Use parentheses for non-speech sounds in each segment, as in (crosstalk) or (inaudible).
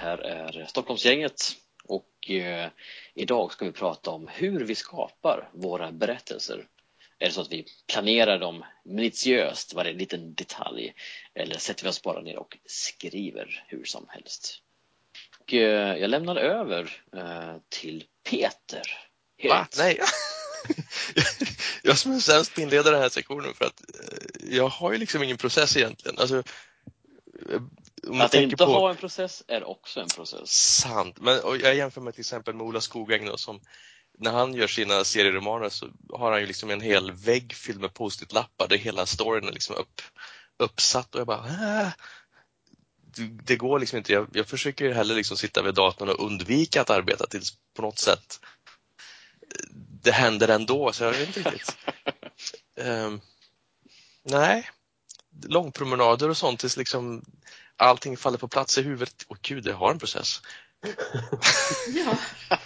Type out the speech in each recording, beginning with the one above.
Här är Stockholmsgänget och eh, idag ska vi prata om hur vi skapar våra berättelser. Är det så att vi planerar dem minutiöst, varje liten detalj, eller sätter vi oss bara ner och skriver hur som helst? Och, eh, jag lämnar över eh, till Peter. Va? Helt. Nej. (laughs) jag som är sämst inleda den här sektionen för att jag har ju liksom ingen process egentligen. Alltså, Att inte på... ha en process är också en process. Sant. Men och jag jämför med till exempel med Ola Skogäng då, som när han gör sina serieromaner så har han ju liksom en hel vägg fylld med post-it-lappar där hela storyn är liksom upp, uppsatt och jag bara äh, det, går liksom inte. Jag, jag försöker ju hellre liksom sitta vid datorn och undvika att arbeta tills på något sätt det händer ändå, så jag vet inte riktigt. (laughs) Ehm, nej, långpromenader och sånt tills liksom allting faller på plats i huvudet. Åh gud, jag har en process. (laughs) Ja, (laughs)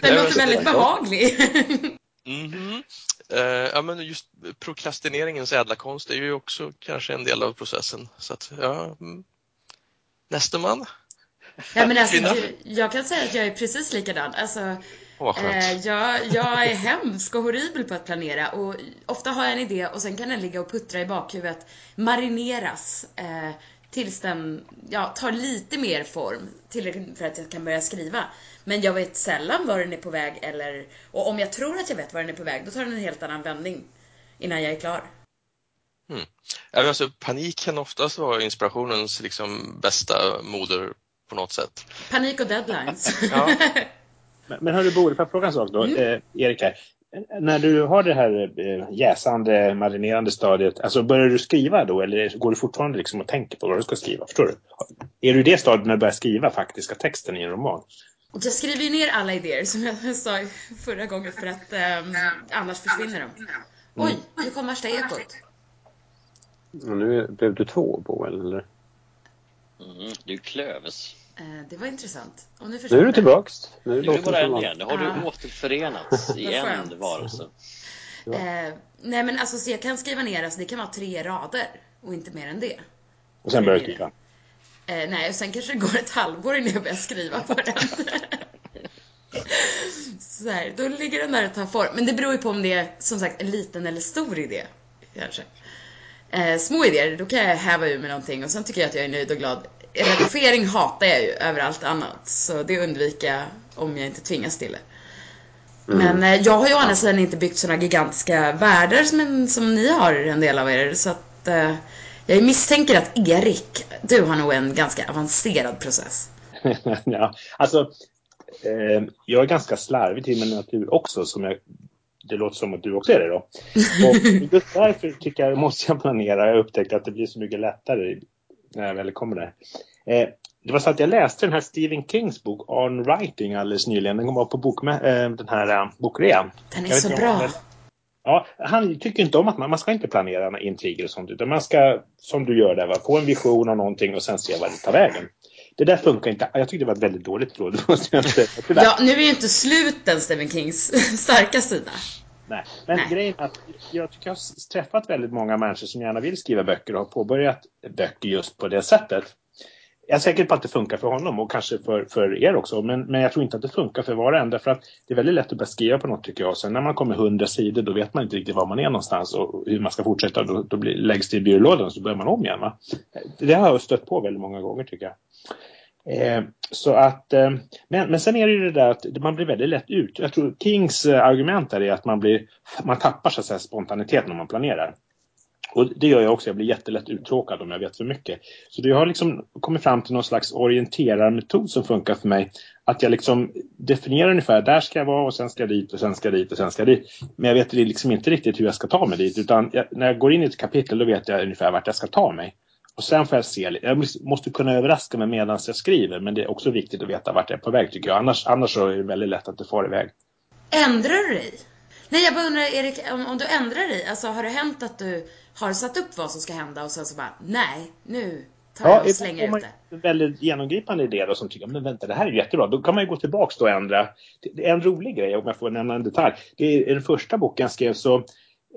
den låter väldigt behaglig. (laughs) Mhm. Eh, ja, men just prokrastineringens ädla konst är ju också kanske en del av processen. Så att, ja, mm. Nästa man. Ja, men alltså, jag kan säga att jag är precis likadan. Alltså, skönt. eh, jag, jag är hemsk och horribel på att planera och ofta har jag en idé och sen kan den ligga och puttra i bakhuvudet, marineras eh, tills den ja, tar lite mer form, tillräckligt för att jag kan börja skriva. Men jag vet sällan var den är på väg eller, och om jag tror att jag vet var den är på väg, då tar den en helt annan vändning innan jag är klar. Ja, men alltså, panik kan oftast vara inspirationens liksom, bästa moder på något sätt. Panik och deadlines. Ja. (laughs) Men, men hörru Bo, får jag fråga en sak då? Eh, Erik här. När du har det här eh, jäsande, marinerande stadiet, alltså börjar du skriva då eller går du fortfarande liksom och tänker på vad du ska skriva? Förstår du? Är du i det stadiet när du börjar skriva faktiska texten i en roman? Jag skriver ju ner alla idéer som jag (laughs) sa förra gången för att ehm, annars försvinner de. Oj, nu kom värsta ekot. Och nu blev du två Boel, eller? Mm, du klövs. Eh, det var intressant. Och nu Nu är du det. tillbaks. Nu Nu är du bara det en igen. Nu har du Ja. återförenats (laughs) i en varelse. Eh, nej men alltså så jag kan skriva ner, alltså det kan vara tre rader och inte mer än det. Och sen börjar du skriva. Eh, nej, och sen kanske det går ett halvår innan jag börjar skriva på den. (laughs) så här, då ligger den där och tar form. Men det beror ju på om det är som sagt en liten eller stor idé. Kanske. Eh, små idéer, då kan jag häva ur med någonting och sen tycker jag att jag är nöjd och glad. Redigering hatar jag ju över allt annat. Så det undviker jag om jag inte tvingas till det. Men eh, jag har ju å andra sidan inte byggt såna gigantiska världar som, som ni har en del av er. Så att eh, jag misstänker att Erik, du har nog en ganska avancerad process. (laughs) ja, alltså, eh, jag är ganska slarvig till min natur också. Som jag, det låter som att du också är det då. (laughs) Och just därför tycker jag måste jag planera. Jag upptäckte att det blir så mycket lättare när jag väl kommer där. Eh, det var så att jag läste den här Stephen Kings bok On Writing alldeles nyligen. Den kom upp på bokmä- eh, den här eh, bokrean. Den är så inte om- bra. Ja, han tycker inte om att man, man ska inte planera intriger och sånt. Utan man ska, som du gör där, va, få en vision av någonting och sen se vad det tar vägen. Det där funkar inte. Jag tyckte det var ett väldigt dåligt råd. (laughs) Ja, nu är ju inte sluten Stephen Kings (laughs) starka sida. Nej. Men Nej. grejen är att jag tycker jag har träffat väldigt många människor som gärna vill skriva böcker och har påbörjat böcker just på det sättet. Jag är säker på att det funkar för honom och kanske för, för er också. Men, men jag tror inte att det funkar för var och en. Därför att det är väldigt lätt att börja skriva på något tycker jag. Sen när man kommer hundra sidor då vet man inte riktigt var man är någonstans och hur man ska fortsätta. Då, då blir, läggs det i byrålådan och så börjar man om igen. Va? Det har jag stött på väldigt många gånger tycker jag. Eh, så att, eh, men, men sen är det ju det där att man blir väldigt lätt ut. Jag tror Kings eh, argument är att man, blir, man tappar så att säga, spontaniteten när man planerar. Och det gör jag också. Jag blir jättelätt uttråkad om jag vet för mycket. Så det har liksom kommit fram till någon slags orienterarmetod som funkar för mig. Att jag liksom definierar ungefär, där ska jag vara och sen ska jag dit och sen ska jag dit och sen ska jag dit. Men jag vet liksom inte riktigt hur jag ska ta mig dit. Utan jag, när jag går in i ett kapitel då vet jag ungefär vart jag ska ta mig. Och sen får jag se, jag måste kunna överraska mig medan jag skriver men det är också viktigt att veta vart jag är på väg tycker jag. Annars, annars är det väldigt lätt att det far iväg. Ändrar du dig? Nej, jag bara undrar Erik, om, om du ändrar dig, alltså har det hänt att du har satt upp vad som ska hända och sen så bara, nej, nu tar jag och slänger ut det? Väldigt genomgripande idé då som tycker, men vänta, det här är jättebra. Då kan man ju gå tillbaks då och ändra. Det är en rolig grej, om jag får nämna en detalj. Det är, I den första boken skrev så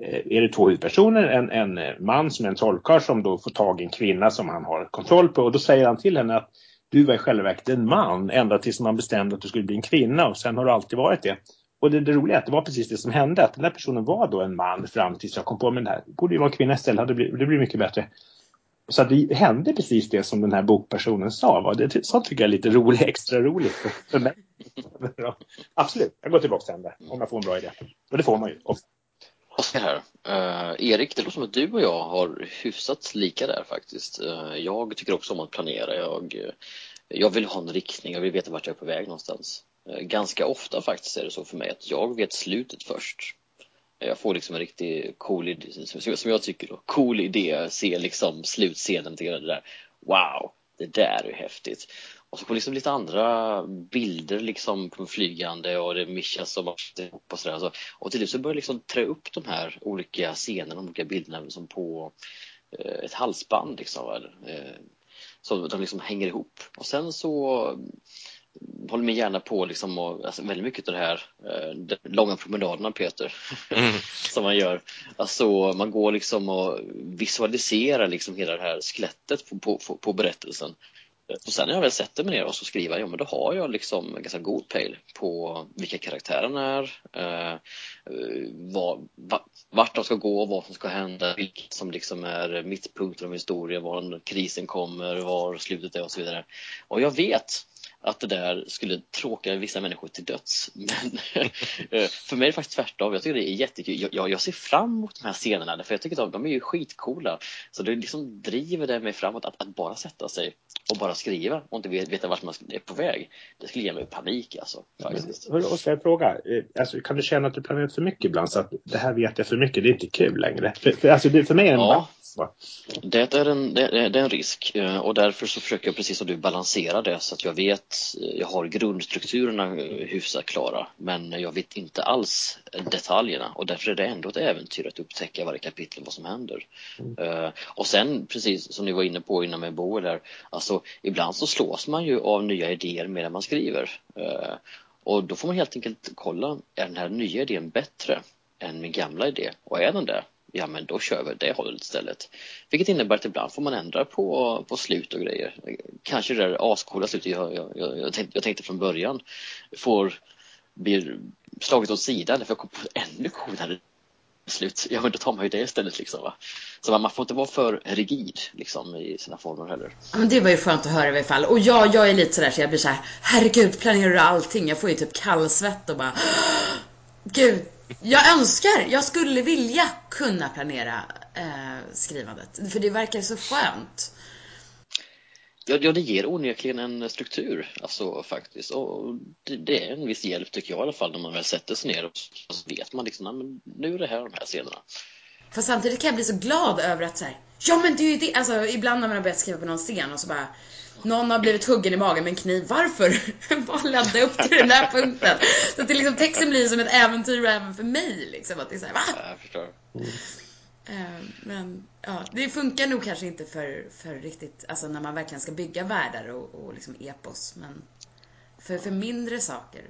Eh, är det två huvudpersoner, en, en man som är en trollkarl som då får tag i en kvinna som han har kontroll på och då säger han till henne att du var i själva verket en man ända tills man bestämde att du skulle bli en kvinna och sen har du alltid varit det. Och det, det roliga är att det var precis det som hände. Att den här personen var då en man fram tills jag kom på men det här borde ju vara en kvinna istället. Det blir, det blir mycket bättre. Så att det hände precis det som den här bokpersonen sa. Va? Det, sånt tycker jag är lite roligt, extra roligt för mig. (laughs) Absolut, jag går tillbaka till det om jag får en bra idé. Och det får man ju. Här. Uh, Erik, det låter som att du och jag har hyfsat lika där faktiskt. Uh, jag tycker också om att planera. Jag, uh, jag vill ha en riktning, jag vill veta vart jag är på väg någonstans. Eh, ganska ofta faktiskt är det så för mig att jag vet slutet först. Jag får liksom en riktig cool idé, som jag tycker då, cool idé, se liksom slutscenen det där. Wow, det där är häftigt. Och så får liksom lite andra bilder liksom på flygande och det mischas som ihop och sådär. Och till slut så börjar liksom trä upp de här olika scenerna, de olika bilderna som på eh, ett halsband liksom. Eh, så de liksom hänger ihop. Och sen så håller mig gärna på liksom och, alltså väldigt mycket av det här eh, de långa promenaderna Peter mm. (laughs) som man gör. Alltså man går liksom och visualiserar liksom hela det här skelettet på, på, på berättelsen. Och sen när jag väl sätter mig ner och så skriver, ja men då har jag liksom en ganska god pejl på vilka karaktärerna är, eh, var, vart de ska gå, vad som ska hända, vilket som liksom är mittpunkten av historien, var krisen kommer, var slutet är och så vidare. Och jag vet att det där skulle tråka vissa människor till döds. Men (laughs) eh, för mig är det faktiskt tvärtom. Jag tycker det är jättekul. Jag, jag ser fram emot de här scenerna för jag tycker att de är ju skitcoola. Så det liksom driver det mig framåt att, att bara sätta sig och bara skriva och inte veta vart man är på väg. Det skulle ge mig panik alltså. Faktiskt. Men, och ska jag fråga, eh, alltså, kan du känna att du planerat för mycket ibland så att det här vet jag för mycket, det är inte kul längre? För, för, alltså, det, för mig är det ja. Det är en, det, är en risk eh, och därför så försöker jag precis som du balansera det så att jag vet, eh, jag har grundstrukturerna eh, hyfsat klara men jag vet inte alls detaljerna och därför är det ändå ett äventyr att upptäcka varje kapitel vad som händer. Mm. Och sen precis som ni var inne på innan med Boel här, alltså ibland så slås man ju av nya idéer medan man skriver. Och då får man helt enkelt kolla, är den här nya idén bättre än min gamla idé? Och är den det, ja men då kör vi det hållet istället. Vilket innebär att ibland får man ändra på, på slut och grejer. Kanske det där ascoola slutet jag, jag, jag, tänkte, jag tänkte från början får bli slaget åt sidan för jag kom på ännu coolare slut. Ja men då tar man ju det istället liksom va. Så man får inte vara för rigid liksom i sina former heller. Ja, men det var ju skönt att höra i alla fall. Och ja, jag är lite sådär så jag blir såhär, herregud planerar du allting? Jag får ju typ kallsvett och bara, gud jag önskar, jag skulle vilja kunna planera eh, skrivandet. För det verkar så skönt. Ja, ja, det ger onekligen en struktur, alltså faktiskt. Och det, det, är en viss hjälp tycker jag i alla fall när man väl sätter sig ner och så vet man liksom, men nu är det här de här scenerna. Fast samtidigt kan jag bli så glad över att så ja men det är ju det, alltså ibland när man har börjat skriva på någon scen och så bara någon har blivit huggen i magen med en kniv. Varför? (laughs) Vad ledde upp till den där punkten? Så att det liksom, texten blir som ett äventyr även för mig. Liksom, att det är så här, va? Jag förstår. Mm. Men ja, det funkar nog kanske inte för, för riktigt, alltså när man verkligen ska bygga världar och, och liksom epos. Men för, för mindre saker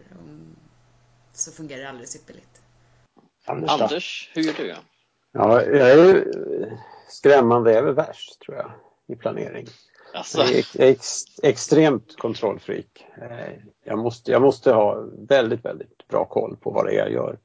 så fungerar det alldeles ypperligt. Anders, Anders hur gör du? Ja, jag är skrämmande är väl värst tror jag i planering. Alltså. Jag är ex, extremt kontrollfreak. Eh, jag måste, jag måste ha väldigt, väldigt bra koll på vad det är jag gör.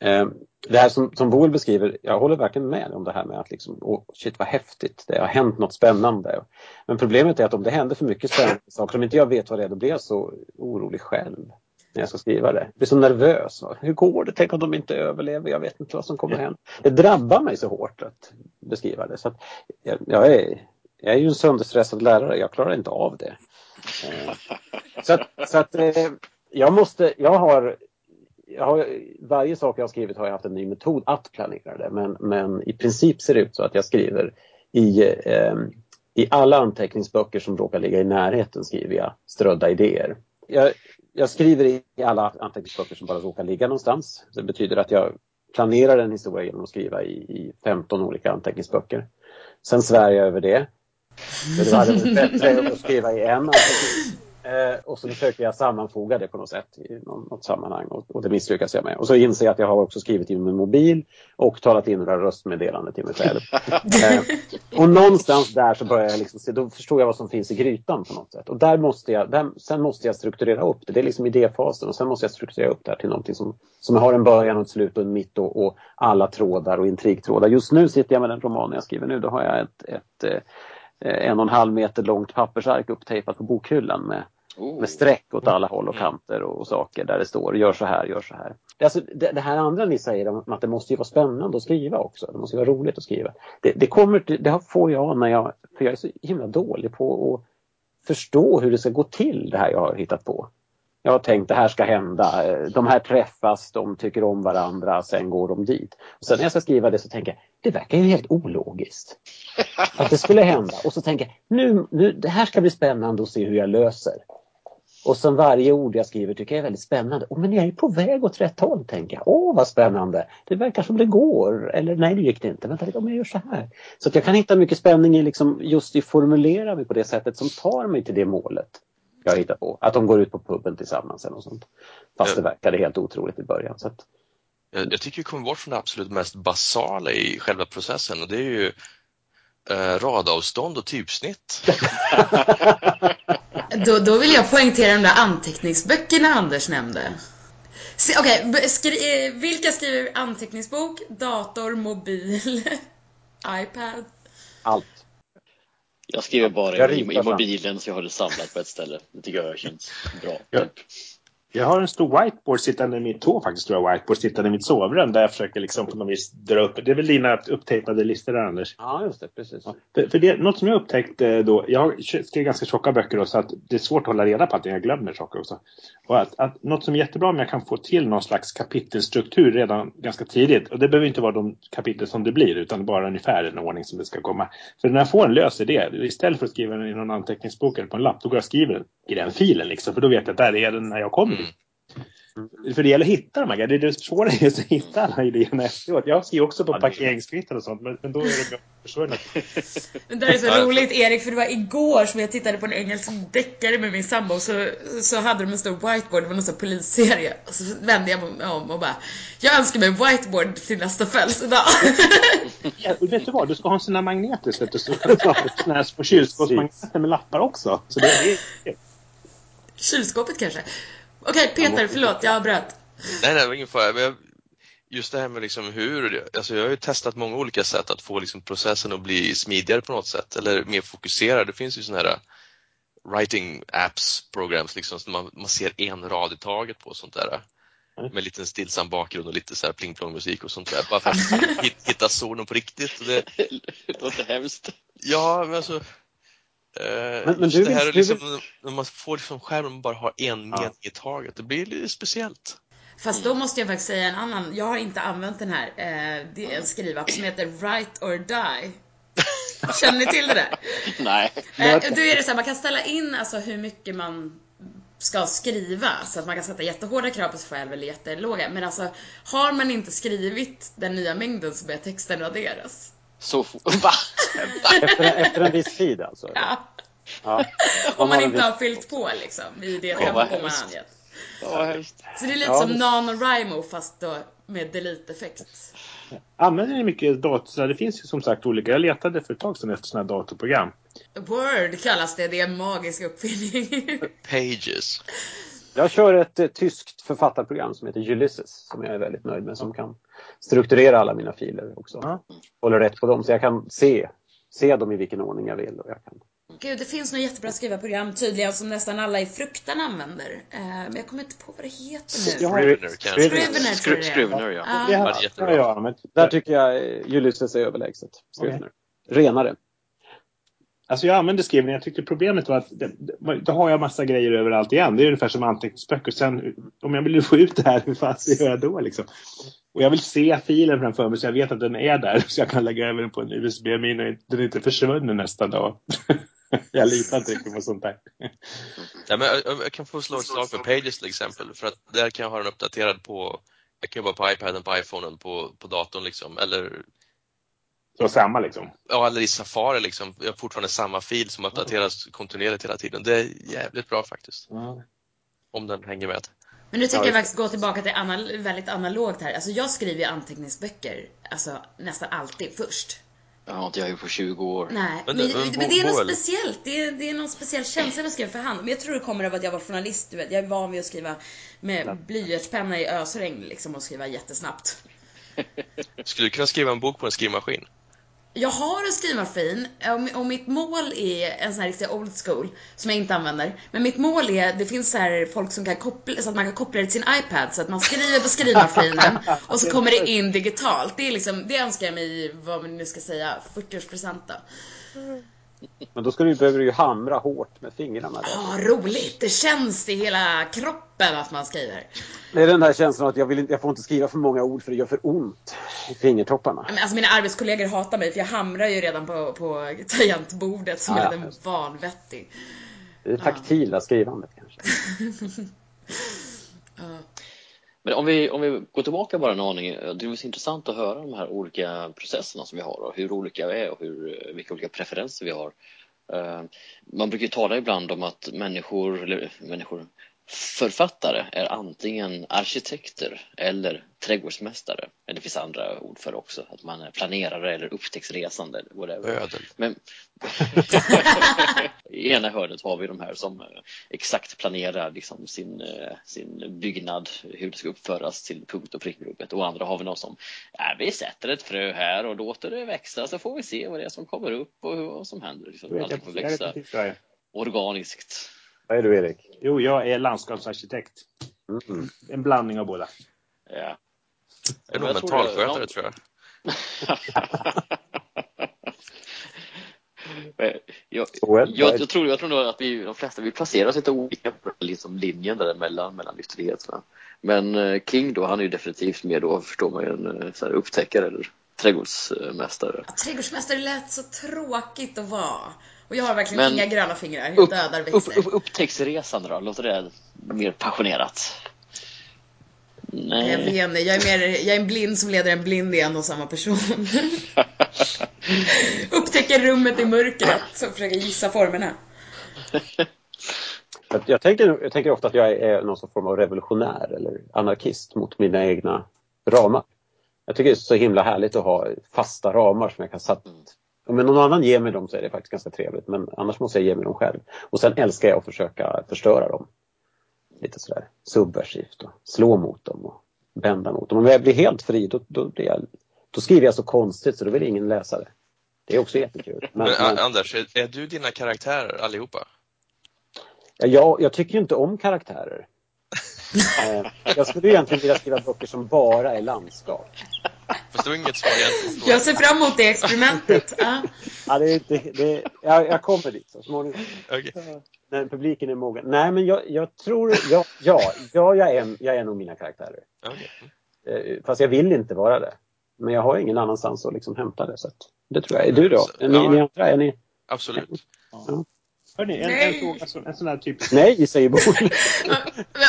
Eh, det här som, som Boel beskriver, jag håller verkligen med om det här med att liksom, oh, shit vad häftigt, det har hänt något spännande. Men problemet är att om det händer för mycket spännande saker, om inte jag vet vad det är, då blir jag så orolig själv när jag ska skriva det. Jag blir så nervös. Hur går det? Tänk om de inte överlever? Jag vet inte vad som kommer hända. Det drabbar mig så hårt att beskriva det. Så att jag, jag är jag är ju en sönderstressad lärare, jag klarar inte av det. Eh, så att, så att eh, jag måste, jag har, jag har, varje sak jag har skrivit har jag haft en ny metod att planera det men, men i princip ser det ut så att jag skriver i, eh, I alla anteckningsböcker som råkar ligga i närheten skriver jag strödda idéer. Jag, jag skriver i alla anteckningsböcker som bara råkar ligga någonstans. Det betyder att jag planerar en historia genom att skriva i, i 15 olika anteckningsböcker. Sen svär jag över det det hade varit (laughs) bättre att skriva i en Eh, och så försöker jag sammanfoga det på något sätt i något, sammanhang och, och, det misslyckas jag med. Och så inser jag att jag har också skrivit i min mobil och talat in några röstmeddelanden till mig själv. (laughs) eh, och någonstans där så börjar jag liksom se, då förstår jag vad som finns i grytan på något sätt. Och där måste jag, där, sen måste jag strukturera upp det. Det är liksom idéfasen och sen måste jag strukturera upp det här till någonting som, som har en början och ett slut och en mitt och, och alla trådar och intrigtrådar. Just nu sitter jag med den roman jag skriver nu. Då har jag ett, ett eh, en och en halv meter långt pappersark upptejpat på bokhyllan med, oh. med streck åt alla håll och mm. kanter och, och, saker där det står gör så här, gör så här. Det, alltså, det, det här andra ni säger om att det måste ju vara spännande att skriva också. Det måste ju vara roligt att skriva. Det, det, kommer, det får jag när jag, för jag är så himla dålig på att förstå hur det ska gå till det här jag har hittat på. Jag har tänkt det här ska hända, de här träffas, de tycker om varandra, sen går de dit. Och sen när jag ska skriva det så tänker jag, det verkar ju helt ologiskt. Att det skulle hända. Och så tänker jag, nu, nu, det här ska bli spännande att se hur jag löser. Och sen varje ord jag skriver tycker jag är väldigt spännande. Oh, men jag är på väg åt rätt håll tänker jag. Åh vad spännande. Det verkar som det går. Eller nej det gick det inte. Vänta lite om jag gör så här. Så att jag kan hitta mycket spänning i liksom just i formulera mig på det sättet som tar mig till det målet jag hittar på. Att de går ut på puben tillsammans eller något sånt. Fast det verkade helt otroligt i början. Så att... jag, jag tycker vi kommer bort från det absolut mest basala i själva processen och det är ju eh, radavstånd och typsnitt. (laughs) då, då vill jag poängtera de där anteckningsböckerna Anders nämnde. Okej, okay, skri eh, vilka skriver anteckningsbok, dator, mobil, (laughs) iPad? Allt. Jag skriver bara i, i, mobilen så jag har det samlat på ett ställe. Det tycker jag känns bra. Ja. Jag har en stor whiteboard sittande i mitt tå faktiskt, tror jag, whiteboard sittande i mitt sovrum där jag försöker liksom på något vis dra upp. Det är väl dina upptejpade listor där, Anders? Ja, just det, precis. Ja. För, för det, något som jag upptäckte då, jag skriver ganska tjocka böcker då, så att det är svårt att hålla reda på att jag glömmer saker också. Och att, att något som är jättebra om jag kan få till någon slags kapitelstruktur redan ganska tidigt. Och det behöver inte vara de kapitel som det blir, utan bara ungefär den ordning som det ska komma. För när jag får en lös idé, istället för att skriva den i någon anteckningsbok eller på en lapp, då går jag och skriver i den filen liksom. För då vet jag att där är den när jag kommer Mm. För det gäller att hitta de här Det är det svåra är att hitta alla idéerna efteråt. Jag skriver också på ja, parkeringskvitton och sånt, men, då är det försvunna. (laughs) Det där är så roligt Erik, för det var igår som jag tittade på en engelsk deckare med min sambo så, så hade de en stor whiteboard, det var någon sån polisserie. Och så vände jag mig om och bara, jag önskar mig en whiteboard till nästa födelsedag. (laughs) ja, vet du vad, du ska ha en sån där magneter så att du såna här små kylskåpsmagneter med lappar också. Så det är... Kylskåpet kanske? Okej, Peter, förlåt, jag avbröt. Nej, nej, ingen fara. Just det här med liksom hur, alltså jag har ju testat många olika sätt att få liksom processen att bli smidigare på något sätt eller mer fokuserad. Det finns ju sådana här writing apps, programs liksom, som man, man ser en rad i taget på sånt där. Mm. Med lite stillsam bakgrund och lite så här pling plong musik och sånt där. Bara för att (laughs) hitta zonen på riktigt. Det, (laughs) det låter hemskt. Ja, men alltså men, men du det här vill, liksom, vill... när man får liksom skärmen och bara har en mening i taget, det blir lite speciellt. Fast då måste jag faktiskt säga en annan, jag har inte använt den här, eh, det är en skrivapp som heter Write or Die. (laughs) Känner ni till det där? Nej. Eh, då är det så här, man kan ställa in alltså hur mycket man ska skriva så att man kan sätta jättehårda krav på sig själv eller jättelåga. Men alltså, har man inte skrivit den nya mängden så börjar texten raderas. Så (laughs) va? efter, efter en viss tid alltså? Ja. ja. Om man inte har fyllt på liksom i det tempo man angett. Så det är lite ja, som det... NaNoWriMo fast då med delete-effekt. Använder ni mycket dator? Det finns ju som sagt olika. Jag letade för ett tag sedan efter sådana här datorprogram. Word kallas det. Det är en magisk uppfinning. Pages. Jag kör ett eh, tyskt författarprogram som heter Ulysses som jag är väldigt nöjd med som kan strukturera alla mina filer också. Ja. Håller rätt på dem så jag kan se, se dem i vilken ordning jag vill. Och jag kan... Gud, det finns något jättebra skrivarprogram tydligen som nästan alla i fruktan använder. Uh, men jag kommer inte på vad det heter nu. Scrivener kanske? Scrivener, Scrivener, Scrivener ja. ja. ja. ja, ja men där tycker jag Ulysses är överlägset. Scrivener. Okay. Renare. Alltså jag använde skrivning. Jag tyckte problemet var att det, då har jag massa grejer överallt igen. Det är ungefär som anteckningsböcker. Sen om jag vill få ut det här, hur fan gör jag då liksom? Och jag vill se filen framför mig så jag vet att den är där så jag kan lägga över den på en USB-minne. Den är inte försvunnen nästa dag. (laughs) jag litar inte riktigt på sånt där. Ja, men jag, jag kan få slå ett slag för Pages till exempel för att där kan jag ha den uppdaterad på jag kan jobba på iPaden, på iPhonen, på, på datorn liksom. Eller så samma liksom? Ja, eller i Safari liksom. Jag har fortfarande samma fil som uppdateras kontinuerligt hela tiden. Det är jävligt bra faktiskt. Mm. Om den hänger med. Men nu tänker jag faktiskt gå tillbaka till anal väldigt analogt här. Alltså jag skriver ju anteckningsböcker, alltså nästan alltid först. Det har inte jag gjort på 20 år. Nej, men, men, men, men det är något speciellt. Det är, det är någon speciell känsla att skriva för hand. Men jag tror det kommer av att jag var journalist, du vet. Jag är van vid att skriva med blyertspenna i ösregn liksom och skriva jättesnabbt. Skulle du kunna skriva en bok på en skrivmaskin? Jag har en skrivmaskin och mitt mål är en sån här riktig old school som jag inte använder. Men mitt mål är, det finns så här folk som kan koppla, så att man kan koppla det till sin iPad så att man skriver på skrivmaskinen och så kommer det in digitalt. Det är liksom, det önskar jag mig vad man nu ska säga, 40-årspresent då. Men då ska du, behöver du ju hamra hårt med fingrarna. Ja, roligt! Det känns i hela kroppen att man skriver. Det är den där känslan att jag, vill inte, jag får inte skriva för många ord för det gör för ont i fingertopparna. Men alltså mina arbetskollegor hatar mig för jag hamrar ju redan på, på tangentbordet som ja, är vanvettig. Det är taktila ja. skrivandet kanske. (laughs) ja. Men om vi, om vi går tillbaka bara en aning, det är så intressant att höra de här olika processerna som vi har och hur olika vi är och hur, vilka olika preferenser vi har. Eh, man brukar ju tala ibland om att människor, eller människor, Författare är antingen arkitekter eller trädgårdsmästare. Det finns andra ord för också, att man är planerare eller upptäcktsresande eller whatever. Ödel. Men (laughs) i ena hörnet har vi de här som exakt planerar liksom sin, sin byggnad, hur det ska uppföras till punkt och prickgruppet. Och andra har vi någon som, ja, vi sätter ett frö här och låter det växa så får vi se vad det är som kommer upp och vad som händer. Liksom, allting får växa organiskt. Vad är du Erik? Jo, jag är landskapsarkitekt. Mm. En blandning av båda. Ja. Är du mentalskötare tror jag? (laughs) jag, jag, jag, tror, jag tror nog att vi, de flesta vi placerar oss lite olika på liksom linjen däremellan mellan ytterlighet. Men eh, King då, han är ju definitivt mer då, förstår man ju, en eh, så här, upptäckare eller trädgårdsmästare. Ja, trädgårdsmästare lät så tråkigt att vara. Och jag har verkligen Men inga gröna fingrar. Jag upp, dödar växter. Upp, upp, upptäcktsresan då? Låter det mer passionerat? Nej. Jag vet inte. Jag är, mer, jag är en blind som leder en blind i en och samma person. (laughs) Upptäcker rummet i mörkret och försöker gissa formerna. Jag, jag, tänker, jag tänker ofta att jag är någon form av revolutionär eller anarkist mot mina egna ramar. Jag tycker det är så himla härligt att ha fasta ramar som jag kan satt, om någon annan ger mig dem så är det faktiskt ganska trevligt men annars måste jag ge mig dem själv. Och sen älskar jag att försöka förstöra dem. Lite sådär subversivt och slå mot dem och bända mot dem. Om jag blir helt fri då, då, blir jag, då skriver jag så konstigt så då vill ingen läsa det. Det är också jättekul. Men, men, Anders, är, är, du dina karaktärer allihopa? Ja, jag, jag tycker inte om karaktärer. Eh, jag skulle egentligen vilja skriva böcker som bara är landskap. Fast det var inget svar egentligen. Jag ser fram emot det experimentet. (laughs) Ja. ja, det, det, det, jag, jag kommer dit så småningom. Okay. När publiken är mogen. Nej, men jag, jag tror... Ja, ja, ja jag, är, jag är nog mina karaktärer. Okay. Eh, fast jag vill inte vara det. Men jag har ingen annanstans att liksom hämta det. Så det tror jag. Är du då? Är ni, ja. ni andra? Är ni... Absolut. Ja. Hörni, en, en, fråga, en sån här typ... Nej, säger Bo. (laughs) Okej,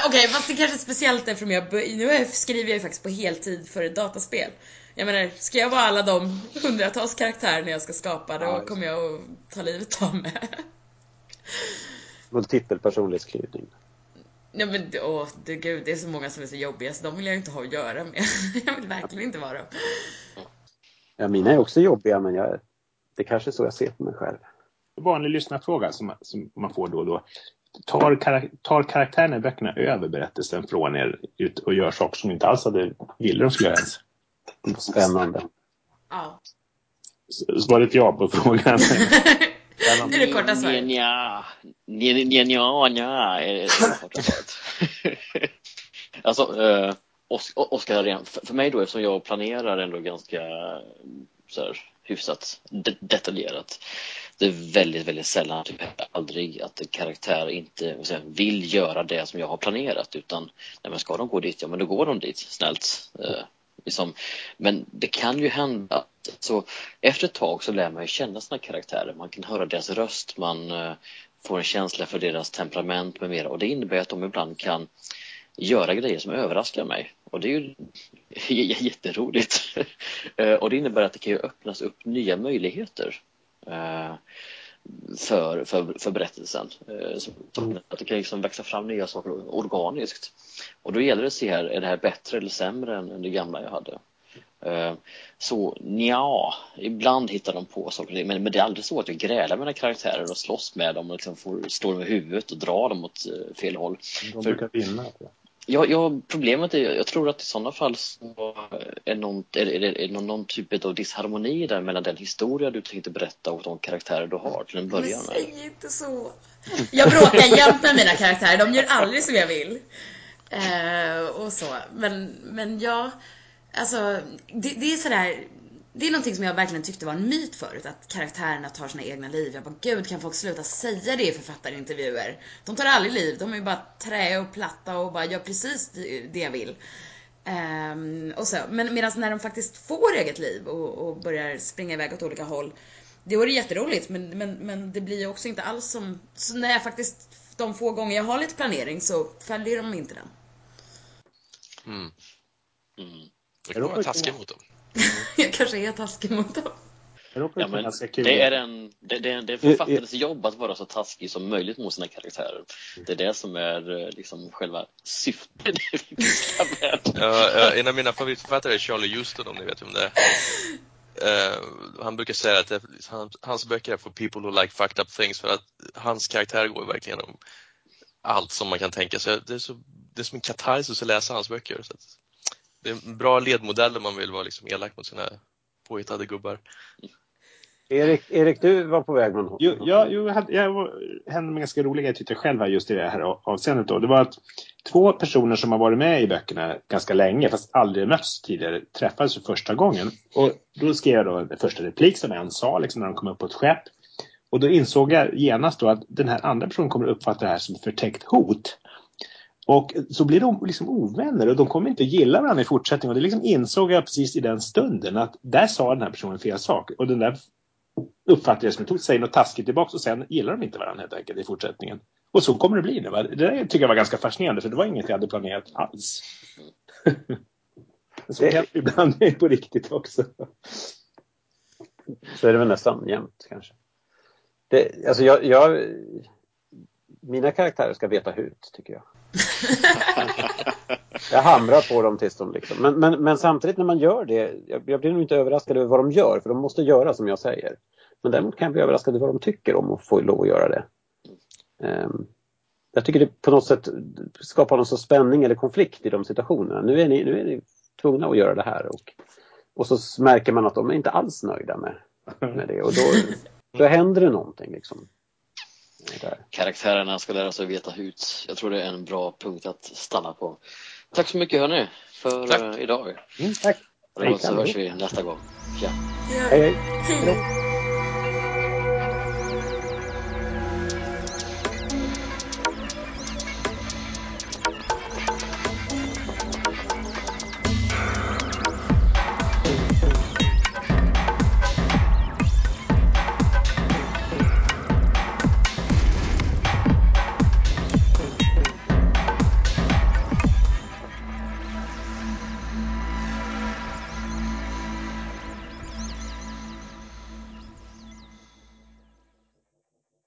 okay, fast det kanske är speciellt eftersom jag, nu skriver jag ju faktiskt på heltid för ett dataspel. Jag menar, ska jag vara alla de hundratals karaktärer jag ska skapa, då ja, kommer jag att ta livet av mig. Multipel personlighetsklyvning. Nej men åh, det, gud, det är så många som är så jobbiga så de vill jag inte ha att göra med. (laughs) jag vill verkligen inte vara dem. Ja, mina är också jobbiga men jag, det kanske är så jag ser på mig själv vanlig lyssnarfråga som, som man får då och då. Tar, karak tar karaktärerna i böckerna över berättelsen från er ut och gör saker som inte alls hade ville de skulle göra ens? Spännande. Ja. Svaret ja på frågan. (laughs) det är det korta svaret. Nja, nja, nja, nja, är det korta svaret. (laughs) alltså, eh, Oskar, för mig då, eftersom jag planerar ändå ganska så här, hyfsat detaljerat det är väldigt, väldigt sällan, typ aldrig, att en karaktär inte säga, vill göra det som jag har planerat utan nej, men ska de gå dit, ja men då går de dit snällt. Eh, Liksom, men det kan ju hända att så efter ett tag så lär man ju känna sina karaktärer. Man kan höra deras röst, man eh, får en känsla för deras temperament med mera och det innebär att de ibland kan göra grejer som överraskar mig och det är ju (laughs) jätteroligt. (laughs) Eh, och det innebär att det kan ju öppnas upp nya möjligheter. Uh, för, för, för berättelsen. Mm. Att det kan liksom växa fram nya saker organiskt. Och då gäller det att se här, är det här bättre eller sämre än det gamla jag hade? Eh, så ja, ibland hittar de på saker men, men det är aldrig så att jag grälar med mina karaktärer och slåss med dem och liksom får slå dem i huvudet och dra dem åt eh, fel håll. De brukar vinna. Ja, ja, problemet är, jag tror att i sådana fall så är, någon, är, det, är det någon, typ av disharmoni där mellan den historia du tänkte berätta och de karaktärer du har till en början. Men säg inte så! Jag bråkar jämt med mina karaktärer, de gör aldrig som jag vill. Eh, och så. Men, men ja, alltså det, det är sådär det är någonting som jag verkligen tyckte var en myt förut, att karaktärerna tar sina egna liv. Jag bara, gud kan folk sluta säga det i författarintervjuer? De tar aldrig liv, de är ju bara trä och platta och bara gör precis det jag vill. Um, och så. Men medan när de faktiskt får eget liv och, och, börjar springa iväg åt olika håll, det vore jätteroligt men, men, men det blir ju också inte alls som, så när jag faktiskt, de få gånger jag har lite planering så följer de inte den. Mm. Mm. Det kan vara taskigt mot dem. (laughs) jag kanske är taskig mot dem. Ja, men det är en, det, det, är en författares jobb att vara så taskig som möjligt mot sina karaktärer. Det är det som är eh, liksom själva syftet (laughs) ja, En av mina favoritförfattare är Charlie Houston om ni vet vem det är. Uh, han brukar säga att det, han, hans böcker är för people who like fucked up things för att hans karaktär går verkligen om allt som man kan tänka sig. Det är, så, det är som en katarsis att läsa hans böcker. Så det är en bra ledmodell om man vill vara liksom elak mot sina påhittade gubbar. Erik, Erik, du var på väg med något. Jo, ja, jo, jag hade, jag hände mig ganska roliga jag tyckte själv här just i det här avseendet. Då. Det var att två personer som har varit med i böckerna ganska länge fast aldrig mötts tidigare träffades för första gången. Och då skrev jag då en första replik som en sa liksom, när de kom upp på ett skepp. Och då insåg jag genast då att den här andra personen kommer uppfatta det här som ett förtäckt hot. Och så blir de liksom ovänner och de kommer inte gilla varandra i fortsättningen. Och det liksom insåg jag precis i den stunden att där sa den här personen fel sak. Och den där uppfattade jag som tog säger något taskigt tillbaka och sen gillar de inte varandra helt enkelt i fortsättningen. Och så kommer det bli nu. Va? Det där tycker jag var ganska fascinerande för det var inget jag hade planerat alls. så (laughs) det händer ibland på riktigt också. Så är det väl nästan jämt kanske. Det, alltså jag, jag, mina karaktärer ska veta hut tycker jag. (laughs) jag hamrar på dem tills de liksom. Men, men, men samtidigt när man gör det, jag, jag blir nog inte överraskad över vad de gör, för de måste göra som jag säger. Men däremot kan jag bli överraskad över vad de tycker om att få lov att göra det. Um, jag tycker det på något sätt skapar någon sorts spänning eller konflikt i de situationerna. Nu är ni, nu är ni tvungna att göra det här och, och så märker man att de är inte alls nöjda med, med det och då, då händer det någonting. Liksom. Karaktärerna ska lära sig veta hut. Jag tror det är en bra punkt att stanna på. Tack så mycket hörni för tack. idag. Mm, tack. Och så hörs vi nästa gång. Ja. Hej, hej. hej.